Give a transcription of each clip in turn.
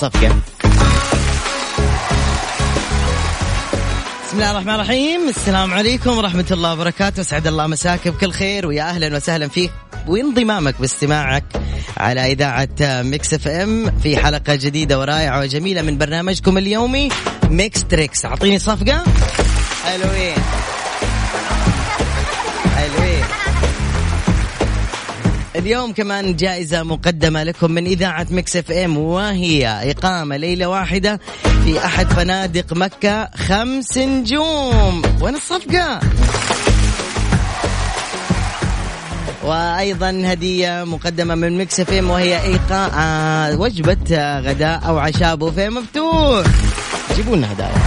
صفقة. بسم الله الرحمن الرحيم. السلام عليكم ورحمة الله وبركاته. اسعد الله مساك بكل خير ويا أهلا وسهلا فيك وانضمامك باستماعك على إذاعة ميكس إف إم في حلقة جديدة ورائعة وجميلة من برنامجكم اليومي ميكس تريكس. أعطيني صفقة. حلوين. اليوم كمان جائزة مقدمة لكم من إذاعة Mix FM وهي إقامة ليلة واحدة في أحد فنادق مكة خمس نجوم. وين الصفقة؟ وأيضا هدية مقدمة من Mix FM وهي إيقاع وجبة غداء أو عشاء بوفيه مفتوح. جيبوا لنا هدايا.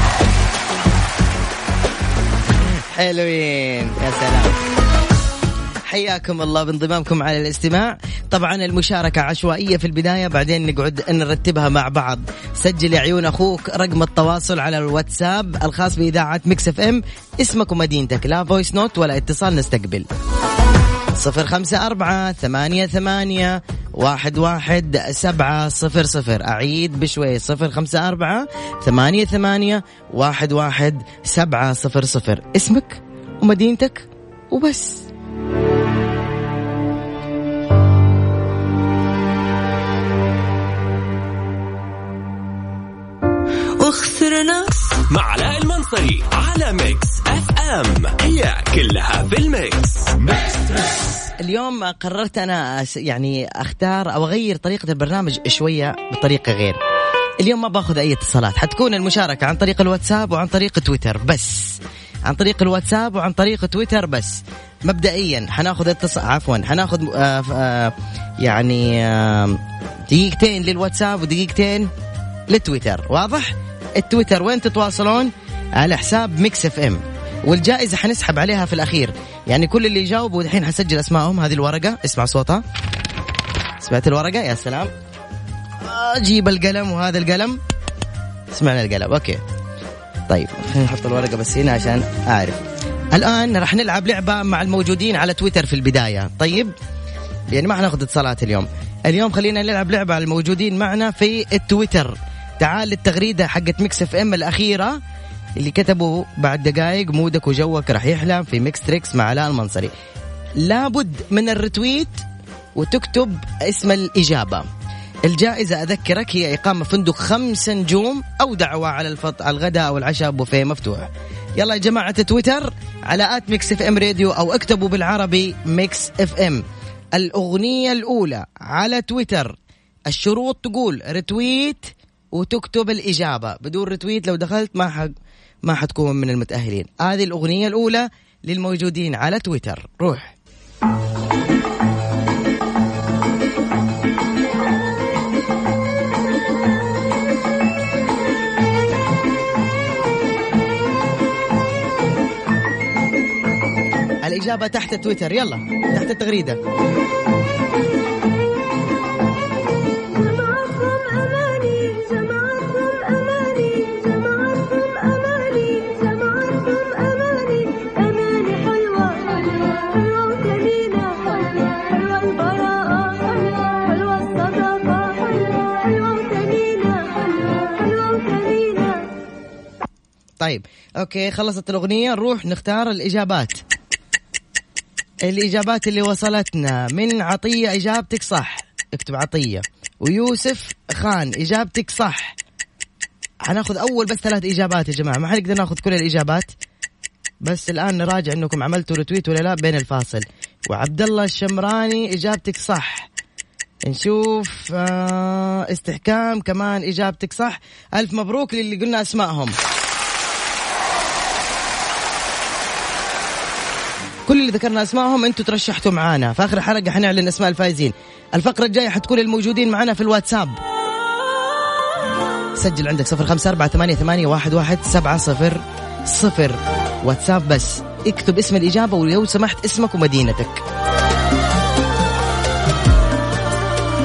حلوين. يا سلام. حياكم الله بانضمامكم على الاستماع. طبعا المشاركة عشوائية في البداية بعدين نقعد نرتبها مع بعض. سجل عيون أخوك رقم التواصل على الواتساب الخاص بإذاعة Mix FM. اسمك ومدينتك لا voice note ولا اتصال نستقبل. صفر خمسة أربعة ثمانية ثمانية واحد واحد سبعة صفر صفر. أعيد بشوي صفر خمسة أربعة ثمانية ثمانية واحد واحد سبعة صفر صفر. اسمك ومدينتك وبس. مع علاء المنصري على Mix FM هي كلها في ال mix mix اليوم قررت أنا يعني أختار أو أغير طريقة البرنامج شوية بطريقة غير. اليوم ما باخذ أي اتصالات. حتكون المشاركة عن طريق الواتساب وعن طريق تويتر بس. عن طريق الواتساب وعن طريق تويتر بس. مبدئيا حناخذ اتصال عفوا حناخذ آه آه يعني آه دقيقتين للواتساب ودقيقتين للتويتر. واضح؟ التويتر. وين تتواصلون؟ على حساب Mix FM. والجائزة حنسحب عليها في الأخير. يعني كل اللي يجاوبوا الحين حسجل أسمائهم. هذه الورقة. اسمع صوتها. سمعت الورقة؟ يا سلام. أجيب القلم وهذا القلم. سمعنا القلم. okay. طيب خلينا نحط الورقة بس هنا عشان أعرف. الآن راح نلعب لعبة مع الموجودين على تويتر في البداية. طيب يعني ما حناخذ اتصالات اليوم. اليوم خلينا نلعب لعبة على الموجودين معنا في التويتر. تعال التغريده حقت Mix FM الأخيرة اللي كتبوا بعد دقائق mood ك وجوك راح يحلى في Mix Trix مع علاء المنصري لابد من ال retweet وتكتب اسم الإجابة. الجائزة أذكرك هي إقامة فندق خمس نجوم أو دعوة على الفط... الغداء أو العشاء بوفيه مفتوح. يلا يا جماعة تويتر على at Mix FM Radio أو اكتبوا بالعربي Mix FM. الأغنية الأولى على تويتر. الشروط تقول retweet وتكتب الإجابة. بدون retweet لو دخلت ما حق ما حتكون من المتأهلين. هذه الأغنية الأولى للموجودين على تويتر. روح. الإجابة تحت تويتر. يلا تحت التغريدة. طيب. أوكي خلصت الأغنية. نروح نختار الإجابات. الإجابات اللي وصلتنا. من عطية إجابتك صح. اكتب عطية. ويوسف خان إجابتك صح. حناخذ أول بس ثلاث إجابات يا جماعة. ما حنقدر ناخذ كل الإجابات. بس الآن نراجع أنكم عملتوا رتويت ولا لا بين الفاصل. وعبد الله الشمراني إجابتك صح. نشوف آه استحكام كمان إجابتك صح. ألف مبروك للي قلنا أسمائهم. كل اللي ذكرنا أسمائهم أنتم ترشحتوا معانا. في آخر الحلقة حنعلن أسماء الفائزين الفقرة الجاية حتكون الموجودين معنا في الواتساب. سجل عندك صفر خمسة أربعة ثمانية ثمانية واحد واحد سبعة صفر صفر. واتساب بس. اكتب اسم الإجابة ولو سمحت اسمك ومدينتك.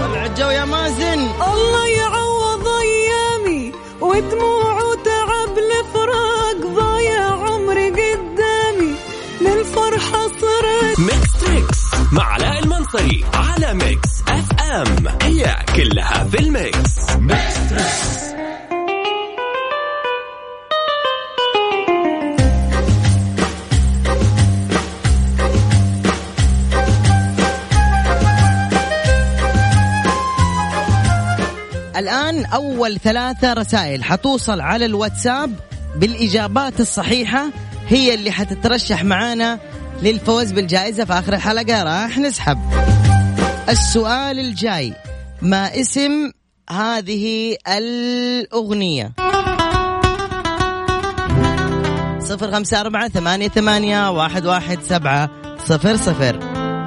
ولع الجو يا مازن الله يعوض أيامي ودموع FM هي كلها في ال mix. الآن أول ثلاثة رسائل. حتوصل على الواتساب بالإجابات الصحيحة. هي اللي حتترشح معانا للفوز بالجائزة في آخر الحلقة. راح نسحب. السؤال الجاي. ما اسم هذه الأغنية؟ صفر خمسة أربعة ثمانية ثمانية واحد واحد سبعة صفر صفر.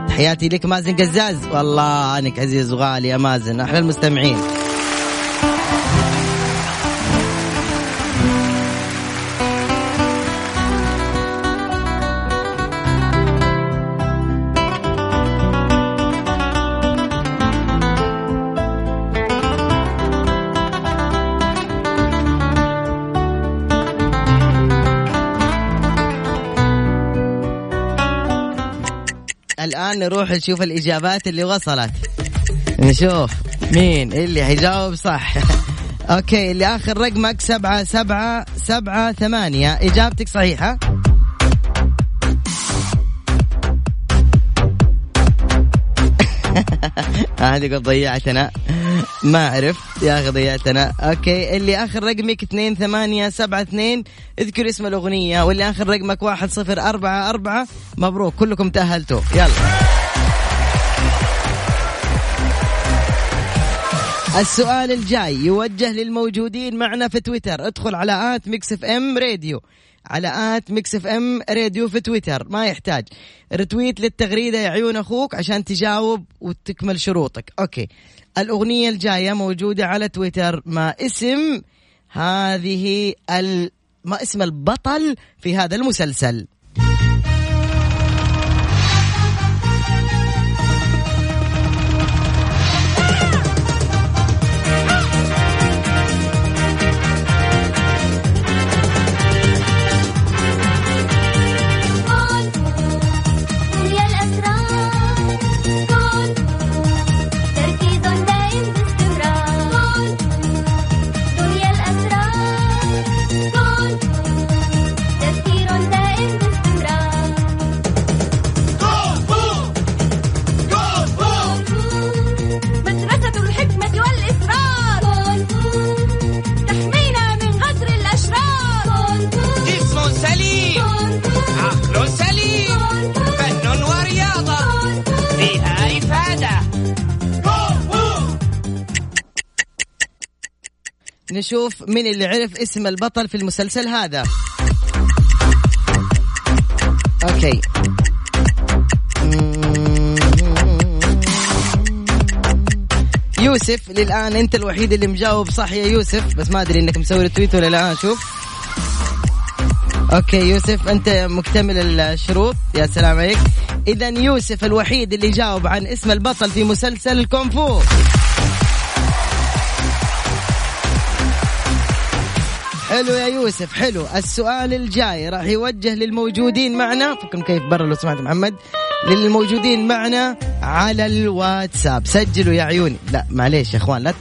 تحياتي لك مازن قزاز. والله عنك عزيز وغالي يا مازن. أحلى المستمعين. الآن نروح نشوف الإجابات اللي وصلت. نشوف مين اللي حيجاوب صح. okay اللي آخر رقمك سبعة سبعة سبعة ثمانية. إجابتك صحيحة؟ هذه قد ضيعتنا. ما أعرف. يا ضيعتنا okay. اللي آخر رقمك اثنين ثمانية سبعة اثنين. اذكر اسم الأغنية. واللي آخر رقمك واحد صفر أربعة أربعة. مبروك. كلكم تأهلتوا. يلا. السؤال الجاي يوجه للموجودين معنا في تويتر. ادخل على at Mix FM Radio. على at Mix FM Radio في تويتر. ما يحتاج. retweet للتغريدة يا عيون أخوك عشان تجاوب وتكمل شروطك. okay. الأغنية الجاية موجودة على تويتر. ما اسم هذه ال... ما اسم البطل في هذا المسلسل. نشوف مين اللي عرف اسم البطل في المسلسل هذا. okay. يوسف للآن أنت الوحيد اللي مجاوب صح يا يوسف؟ بس ما أدري إنك مسوي ال tweet ولا لا شوف okay يوسف أنت مكتمل الشروط. يا سلام عليك. اذا يوسف الوحيد اللي جاوب عن اسم البطل في مسلسل الكونفو حلو يا يوسف حلو. السؤال الجاي راح يوجه للموجودين معنا. فكم كيف برا لو سمحت محمد؟ للموجودين معنا على الواتساب. سجلوا يا عيوني. لا معليش يا اخوان لا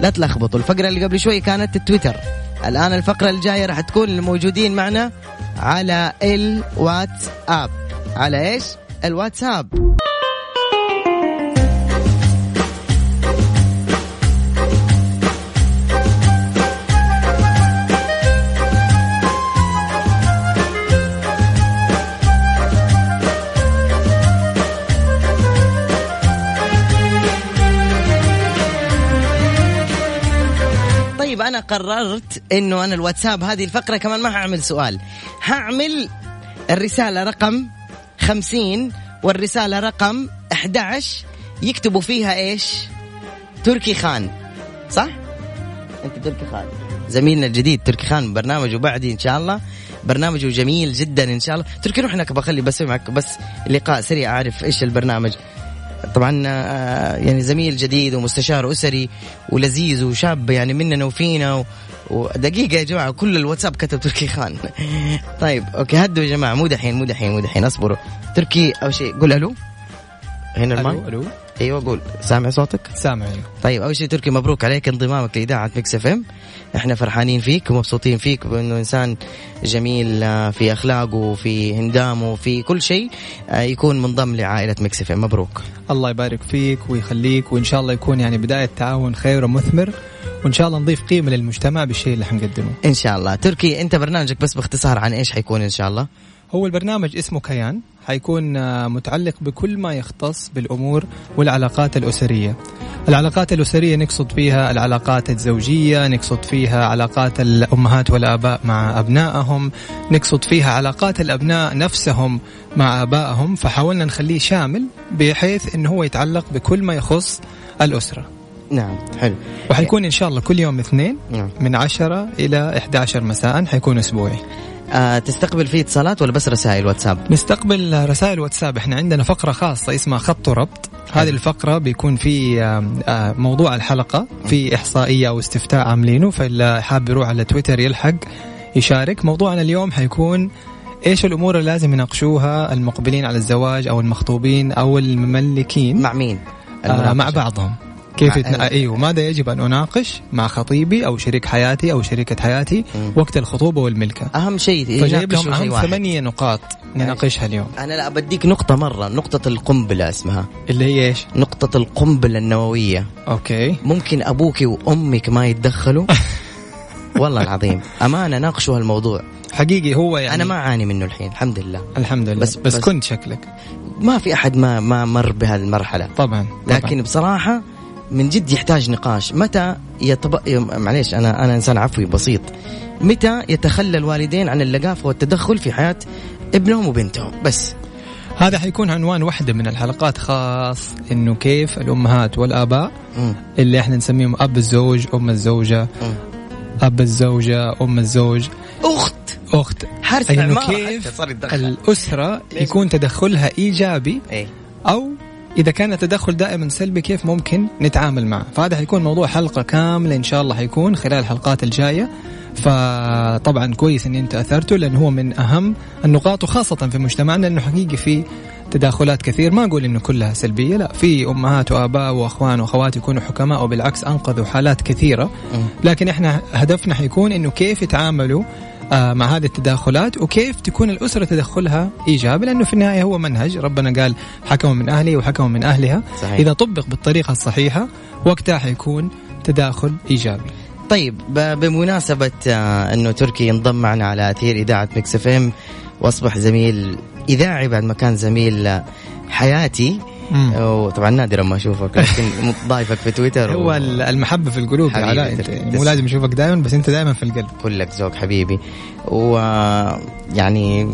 لا تلخبطوا. الفقرة اللي قبل شوي كانت التويتر الآن الفقرة الجاية راح تكون للموجودين معنا على الواتساب. على إيش؟ الواتساب. قررت إنه أنا الواتساب هذه الفقرة كمان ما هعمل سؤال. هعمل الرسالة رقم 50 والرسالة رقم 11 يكتبوا فيها إيش؟ تركي خان. صح؟ أنت تركي خان. زميلنا الجديد تركي خان برنامجه بعدي إن شاء الله. برنامجه جميل جدا إن شاء الله. تركي روح هناك بخلي بسوي معك بس لقاء سريع أعرف إيش البرنامج. طبعا آه، يعني زميل جديد ومستشار أسري ولذيذ وشاب يعني مننا وفينا. ودقيقة يا جماعة كل الواتساب كتب تركي خان. طيب okay هدوا يا جماعة مو دحين مو دحين مو دحين أصبروا. تركي اول شيء قول ألو. هنا المايك. ألو ألو. أيوه قول. سامع صوتك؟ سامع. أيوه. طيب أول شيء تركي مبروك عليك انضمامك لإذاعة Mix FM إحنا فرحانين فيك ومبسوطين فيك بأنه إنسان جميل آه، في أخلاقه وفي هندامه وفي كل شيء آه، يكون منضم لعائلة Mix FM مبروك. الله يبارك فيك ويخليك وإن شاء الله يكون يعني بداية تعاون خير ومثمر وإن شاء الله نضيف قيمة للمجتمع بالشيء اللي حنقدمه. إن شاء الله. تركي أنت برنامجك بس باختصار عن إيش حيكون إن شاء الله؟ هو البرنامج اسمه كيان حيكون آه، متعلق بكل ما يختص بالأمور والعلاقات الأسرية. العلاقات الأسرية نقصد فيها العلاقات الزوجية، نقصد فيها علاقات الأمهات والآباء مع أبنائهم، نقصد فيها علاقات الأبناء نفسهم مع آبائهم، فحاولنا نخليه شامل بحيث انه هو يتعلق بكل ما يخص الأسرة. نعم حلو وحيكون إن شاء الله كل يوم اثنين نعم. من 10 إلى 11 مساء حيكون أسبوعي. آه تستقبل فيه اتصالات ولا بس رسائل واتساب؟ نستقبل رسائل واتساب. إحنا عندنا فقرة خاصة اسمها خط ربط. هذه الفقرة بيكون في آم، آه، موضوع الحلقة في إحصائية أو استفتاء عاملينه فاللي حاب يروح على تويتر يلحق يشارك. موضوعنا اليوم حيكون إيش الأمور اللي لازم يناقشوها المقبلين على الزواج أو المخطوبين أو المملكين مع مين؟ آه مع؟ بعضهم. كيف يتنا... إيوه ماذا يجب أن أناقش مع خطيبي أو شريك حياتي أو شريكة حياتي مم. وقت الخطوبة والملكة؟ أهم شيء فجايب لهم أهم واحد. ثمانية نقاط نناقشها اليوم. أنا لا بديك نقطة مرة نقطة القنبلة اسمها. اللي هي إيش؟ نقطة القنبلة النووية. أوكي. ممكن أبوك وأمك ما يتدخلوا؟ والله العظيم أمانة ناقشوا هالموضوع. حقيقي هو يعني. أنا ما أعاني منه الحين الحمد لله. الحمد لله. بس- بس, بس كنت شكلك. ما في أحد ما ما مر بهذه المرحله طبعا, طبعا. لكن بصراحة من جد يحتاج نقاش. متى يتب... معليش أنا أنا إنسان عفوي بسيط. متى يتخلى الوالدين عن اللقافه والتدخل في حياة ابنهم وبنتهم؟ بس. هذا حيكون عنوان واحدة من الحلقات خاص إنه كيف الأمهات والآباء مم. اللي إحنا نسميهم أب الزوج أم الزوجة. مم. أب الزوجة أم الزوج. أخت. أخت. حرس إنه كيف. الأسرة ليش؟ يكون تدخلها إيجابي إيه. أو إذا كان التدخل دائما سلبي كيف ممكن نتعامل معه؟ فهذا حيكون موضوع حلقة كاملة إن شاء الله حيكون خلال الحلقات الجاية. فطبعا كويس ان أنت أثرته لأنه هو من أهم النقاط وخاصة في مجتمعنا انه حقيقي في تداخلات كثير. ما أقول إنه كلها سلبية لا في أمهات وآباء وأخوان وأخوات يكونوا حكماء وبالعكس أنقذوا حالات كثيرة. لكن إحنا هدفنا حيكون إنه كيف يتعاملوا مع هذه التداخلات وكيف تكون الأسرة تدخلها إيجابي لأنه في النهاية هو منهج ربنا قال حكما من أهله وحكما من أهلها صحيح. إذا طبق بالطريقة الصحيحة وقتها حيكون تداخل إيجابي طيب بمناسبة آه، إنه تركي انضم معنا على أثير إذاعة Mix FM وأصبح زميل إذاعي بعد ما كان زميل آه، حياتي. وطبعا نادرا ما أشوفك لكن ضايفك في تويتر هو ال- المحبة في القلوب يا علاء أنت. مو. لازم اشوفك دائما بس أنت دائما في القلب كلك ذوق حبيبي ويعني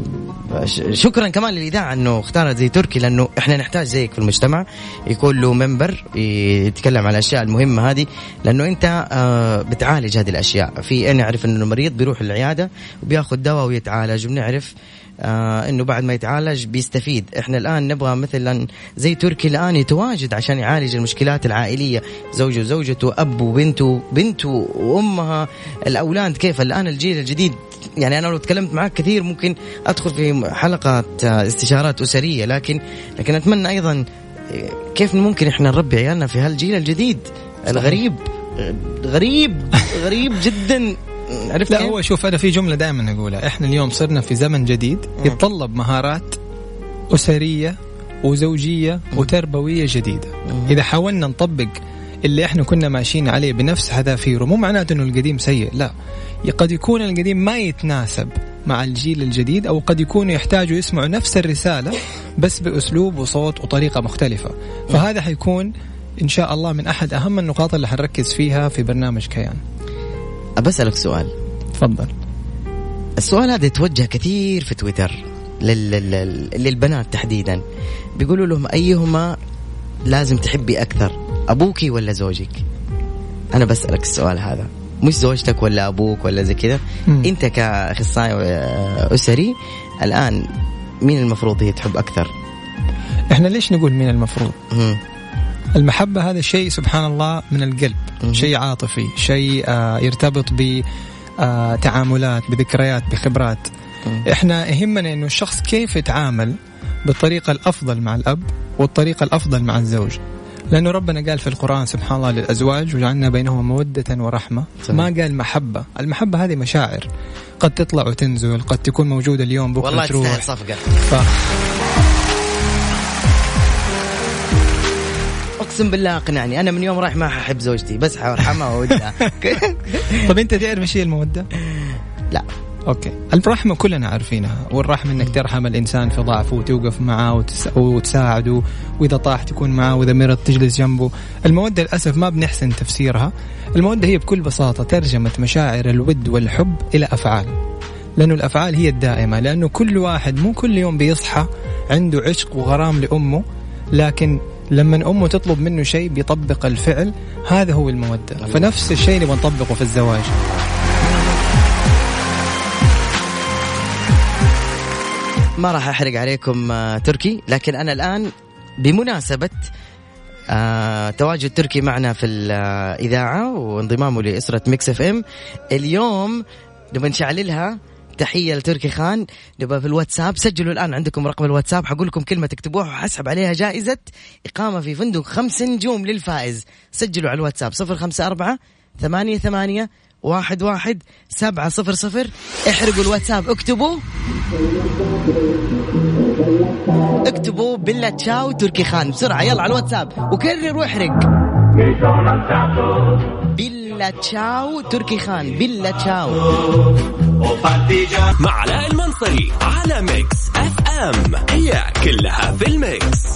شكرا كمان للإذاعة إنه اختارت زي تركي لأنه إحنا نحتاج زيك في المجتمع يكون له منبر يتكلم عن الأشياء المهمة هذه لأنه أنت آه، بتعالج هذه الأشياء في نعرف إنه المريض بيروح العيادة وبياخذ دواء ويتعالج وبنعرف آه إنه بعد ما يتعالج بيستفيد إحنا الآن نبغى مثلا زي تركي الآن يتواجد عشان يعالج المشكلات العائلية. زوجة وزوجته أب وبنته بنته وأمها. الأولاد كيف؟ الآن الجيل الجديد يعني أنا لو تكلمت معك كثير ممكن أدخل في حلقات آه، استشارات أسرية. لكن لكن أتمنى أيضا آه، كيف ممكن إحنا نربي عيالنا في هالجيل الجديد؟ الغريب غريب غريب جدا. عرفت لا؟ هو شوف أنا في جملة دائما أقولها. إحنا اليوم صرنا في زمن جديد يتطلب مهارات أسرية وزوجية وتربوية جديدة. إذا حاولنا نطبق اللي إحنا كنا ماشيين عليه بنفس حذافيره مو معناته إنه القديم سيء لا. قد يكون القديم ما يتناسب مع الجيل الجديد أو قد يكونوا يحتاجوا يسمعوا نفس الرسالة بس بأسلوب وصوت وطريقة مختلفة. فهذا حيكون إن شاء الله من أحد أهم النقاط اللي حنركز فيها في برنامج كيان. بسألك سؤال. تفضل. السؤال هذا يتوجه كثير في تويتر. للبنات تحديدا بيقولوا لهم أيهما لازم تحبي أكثر أبوكي ولا زوجك أنا بسألك السؤال هذا مش زوجتك ولا أبوك ولا زي كذا مم. أنت كأخصائي آه، أسري الآن مين المفروض هي تحب أكثر؟ إحنا ليش نقول من المفروض مم. المحبة هذا شيء سبحان الله من القلب مهم. شيء عاطفي شيء آه يرتبط ب آه تعاملات بذكريات بخبرات مم. إحنا يهمنا إنه الشخص كيف يتعامل بالطريقة الأفضل مع الأب والطريقة الأفضل مع الزوج. لأنه ربنا قال في القرآن سبحان الله للأزواج وجعلنا بينهما مودة ورحمة. صحيح. ما قال محبة. المحبة هذه مشاعر. قد تطلع وتنزل قد تكون موجودة اليوم بكرة والله تروح. صفقة. ف... أقسم بالله أقنعني. أنا من يوم رايح ما أحب زوجتي. بس حارحمها واودها طب أنت تعرف إيش هي المودة؟ لا. أوكي. الرحمة كلنا عارفينها والرحمة إنك ترحم الإنسان في ضعفه وتوقف وتس... وتساعده وإذا طاح تكون معه وإذا مرض تجلس جنبه. المودة للأسف ما بنحسن تفسيرها. المودة هي بكل بساطة ترجمة مشاعر الود والحب إلى أفعال. لأنه الأفعال هي الدائمة لأنه كل واحد مو كل يوم بيصحى عنده عشق وغرام لأمه لكن لما أمه تطلب منه شيء بيطبق الفعل هذا هو المودة. فنفس الشيء نبغى نطبقه في الزواج. ما راح أحرق عليكم آه، تركي لكن أنا الآن بمناسبة آه، تواجد تركي معنا في الإذاعة وانضمامه لإسرة Mix FM. اليوم نبغى نشعللها. تحية لتركي خان. نبغى في الواتساب سجلوا الآن عندكم رقم الواتساب. حقول لكم كلمة تكتبوها وحسب عليها جائزة. إقامة في فندق خمس نجوم للفائز. سجلوا على الواتساب صفر خمسة أربعة ثمانية ثمانية واحد واحد سبعة صفر صفر. احرقوا الواتساب. اكتبوا. اكتبوا بالله تشاو تركي خان. بسرعة. يلا على الواتساب. وكرر واحرق. بالله تشاو تركي خان. بالله تشاو. مع علاء المنصري على Mix FM. هي كلها في ال mix.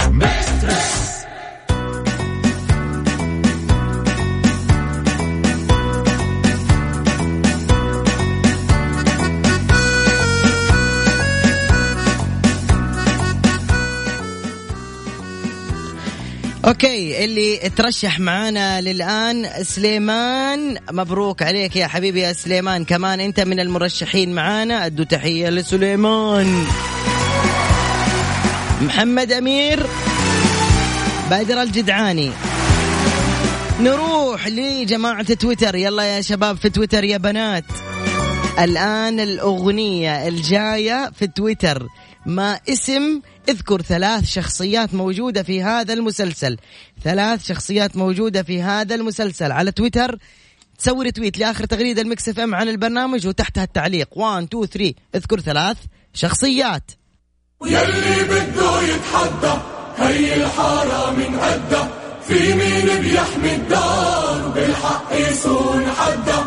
أوكي اللي ترشح معانا للآن سليمان مبروك عليك يا حبيبي يا سليمان. كمان أنت من المرشحين معانا ادوا تحية لسليمان. محمد أمير بادر الجدعاني. نروح لجماعة تويتر. يلا يا شباب في تويتر يا بنات. الآن الأغنية الجاية في تويتر. ما اسم اذكر ثلاث شخصيات موجودة في هذا المسلسل. ثلاث شخصيات موجودة في هذا المسلسل. على تويتر تسوي retweet لآخر تغريدة ال Mix FM عن البرنامج وتحتها التعليق. 1 2 3 اذكر ثلاث شخصيات. يلي بده يتحدى هي الحارة من عدة. في مين بيحمي الدار؟ بالحق يصون حدا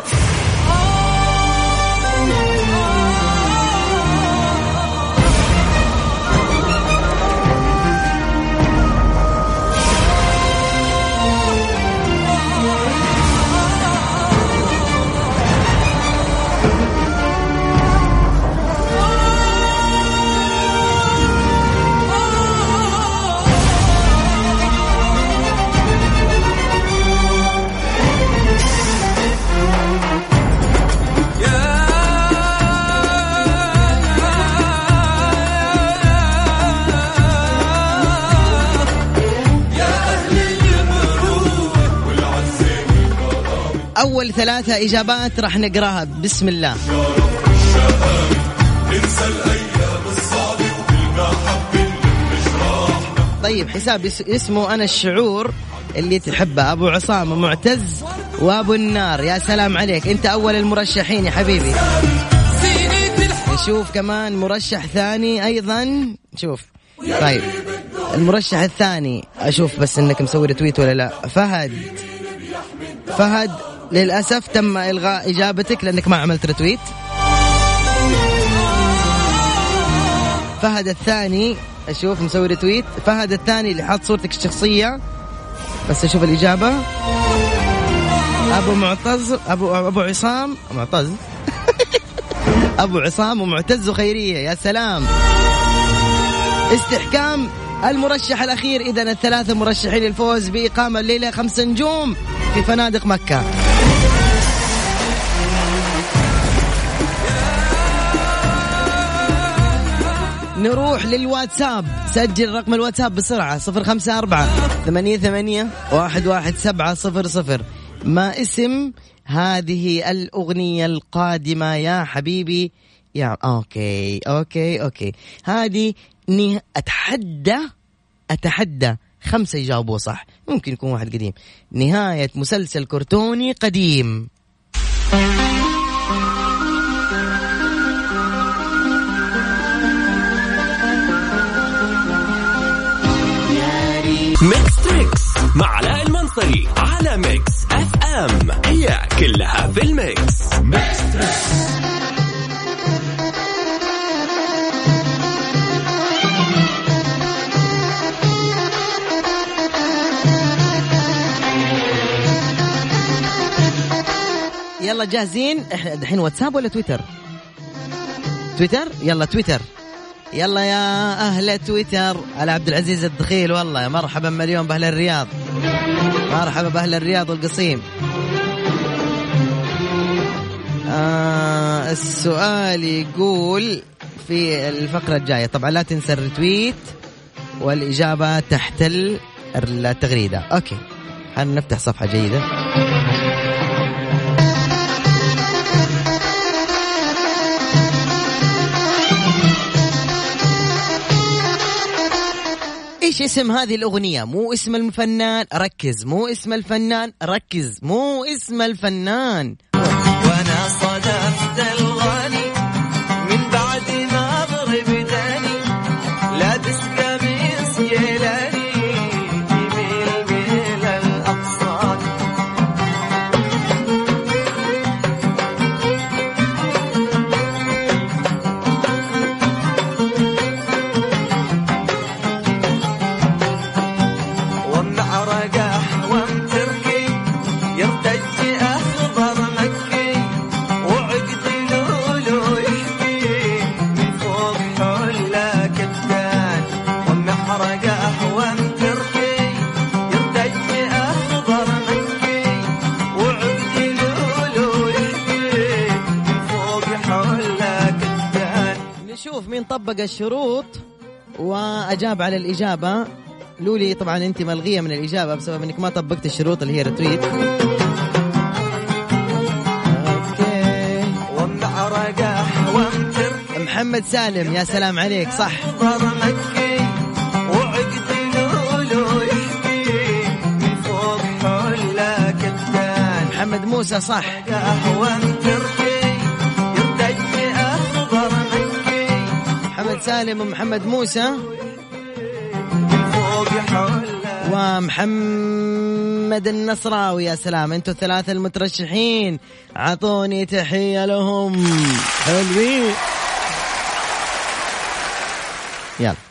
أول ثلاثة إجابات راح نقراها. بسم الله. طيب حساب اس- اسمه أنا الشعور اللي تحبه. أبو عصام ومعتز وأبو النار. يا سلام عليك. أنت أول المرشحين يا حبيبي. نشوف كمان مرشح ثاني أيضا. شوف. طيب. المرشح الثاني. أشوف بس إنك مسوي رتويت ولا لا. فهد. فهد للأسف تم إلغاء إجابتك لأنك ما عملت رتويت فهد الثاني أشوف مسوي رتويت فهد الثاني اللي حاط صورتك الشخصية. بس أشوف الإجابة. أبو معتز أبو أبو عصام. معتز. أبو عصام ومعتز وخيرية. يا سلام. استحكام المرشح الأخير. اذا الثلاثة مرشحين للفوز بإقامة الليلة خمس نجوم في فنادق مكة. نروح للواتساب. سجل رقم الواتساب بسرعة صفر خمسة أربعة ثمانية ثمانية واحد واحد سبعة صفر صفر. ما اسم هذه الأغنية القادمة يا حبيبي؟ يا okay okay okay. هذه نه... أتحدى أتحدى. خمسة يجاوبوا صح. ممكن يكون واحد قديم. نهاية مسلسل كرتوني قديم. مع علاء المنصري على Mix FM. هي كلها في ال mix. يلا جاهزين؟ إحنا دحين واتساب ولا تويتر؟ تويتر؟ يلا تويتر. يلا يا أهل تويتر. على عبد العزيز الدخيل والله مرحبا مليون بأهل الرياض. مرحبا بأهل الرياض والقصيم. آه السؤال يقول في الفقرة الجاية طبعا لا تنسى ال retweet والإجابة تحت التغريدة. okay هنفتح صفحة جيدة؟ إيش اسم هذه الأغنية؟ مو اسم الفنان ركز. مو اسم الفنان ركز. مو اسم الفنان. طبق الشروط وأجاب على الإجابة. لولي طبعا أنت ملغية من الإجابة بسبب إنك ما طبقت الشروط اللي هي رتويت محمد سالم يا سلام عليك صح. محمد موسى صح. محمد سالم ومحمد موسى. ومحمد النصراوي يا سلام. أنتوا الثلاثة المترشحين. اعطوني تحية لهم. حلوين. يلا.